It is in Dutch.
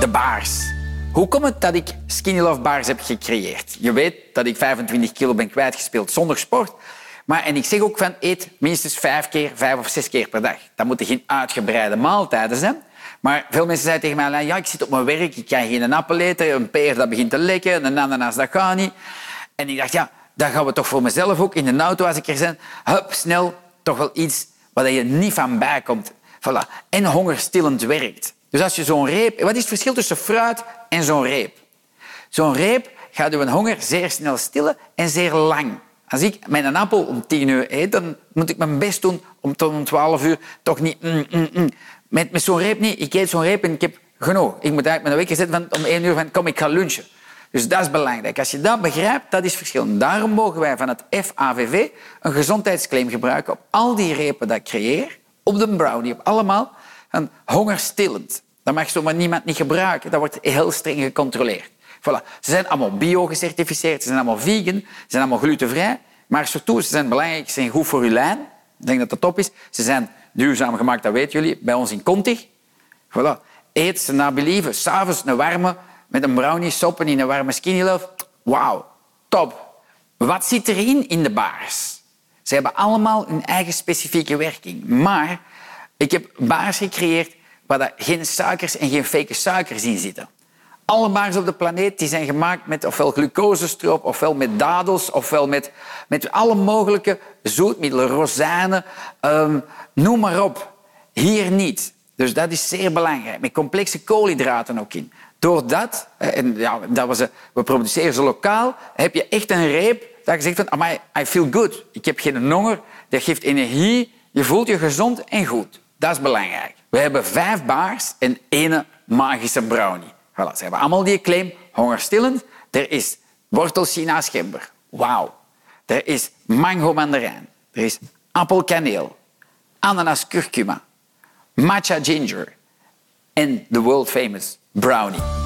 de baars. Hoe komt het dat ik Skinny Love Bars heb gecreëerd? Je weet dat ik 25 kilo ben kwijtgespeeld zonder sport. Maar, en ik zeg ook van eet minstens vijf keer, vijf of zes keer per dag. Dat moeten geen uitgebreide maaltijden zijn. Maar veel mensen zeiden tegen mij, ja, ik zit op mijn werk, ik kan geen appel eten, een peer dat begint te lekken, een ananas dat gaat niet. En ik dacht, ja, dan gaan we toch voor mezelf ook in de auto als ik er ben, hup, snel, toch wel iets waar je niet van bijkomt. Voilà. En hongerstillend werkt. Dus als je zo'n reep... Wat is het verschil tussen fruit en zo'n reep? Zo'n reep gaat je honger zeer snel stillen en zeer lang. Als ik mijn appel om tien uur eet, dan moet ik mijn best doen om tot om twaalf uur toch niet... Mm, mm, mm. Met, met zo'n reep niet. Ik eet zo'n reep en ik heb genoeg. Ik moet eigenlijk mijn wekker zetten van om één uur van kom, ik ga lunchen. Dus dat is belangrijk. Als je dat begrijpt, dat is verschil. Daarom mogen wij van het FAVV een gezondheidsclaim gebruiken op al die repen dat ik creëer, op de brownie, op allemaal, hongerstillend. Dat mag zomaar niemand niet gebruiken. Dat wordt heel streng gecontroleerd. Voilà. Ze zijn allemaal bio-gecertificeerd, ze zijn allemaal vegan, ze zijn allemaal glutenvrij. Maar surtout, ze zijn belangrijk, ze zijn goed voor uw lijn. Ik denk dat dat top is. Ze zijn duurzaam gemaakt, dat weten jullie, bij ons in Contig. Voilà. Eet ze naar believen. S'avonds een warme met een brownie soppen in een warme skinny love. Wauw, top. Wat zit erin in de bars? Ze hebben allemaal hun eigen specifieke werking. Maar ik heb bars gecreëerd waar er geen suikers en geen fake suikers in zitten. Alle bars op de planeet die zijn gemaakt met ofwel glucosestroop, ofwel met dadels, ofwel met, met alle mogelijke zoetmiddelen, rozijnen, um, noem maar op. Hier niet. Dus dat is zeer belangrijk. Met complexe koolhydraten ook in. Doordat, en ja, dat was, we produceren ze lokaal, heb je echt een reep dat je zegt van, I feel good. Ik heb geen honger, dat geeft energie, je voelt je gezond en goed. Dat is belangrijk. We hebben vijf bars en één magische brownie. Voilà, ze hebben allemaal die claim, hongerstillend. Er is wortelchina gember. Wauw. Er is mango mandarijn. Er is appelkaneel. Ananas curcuma. Matcha ginger. En de world famous brownie.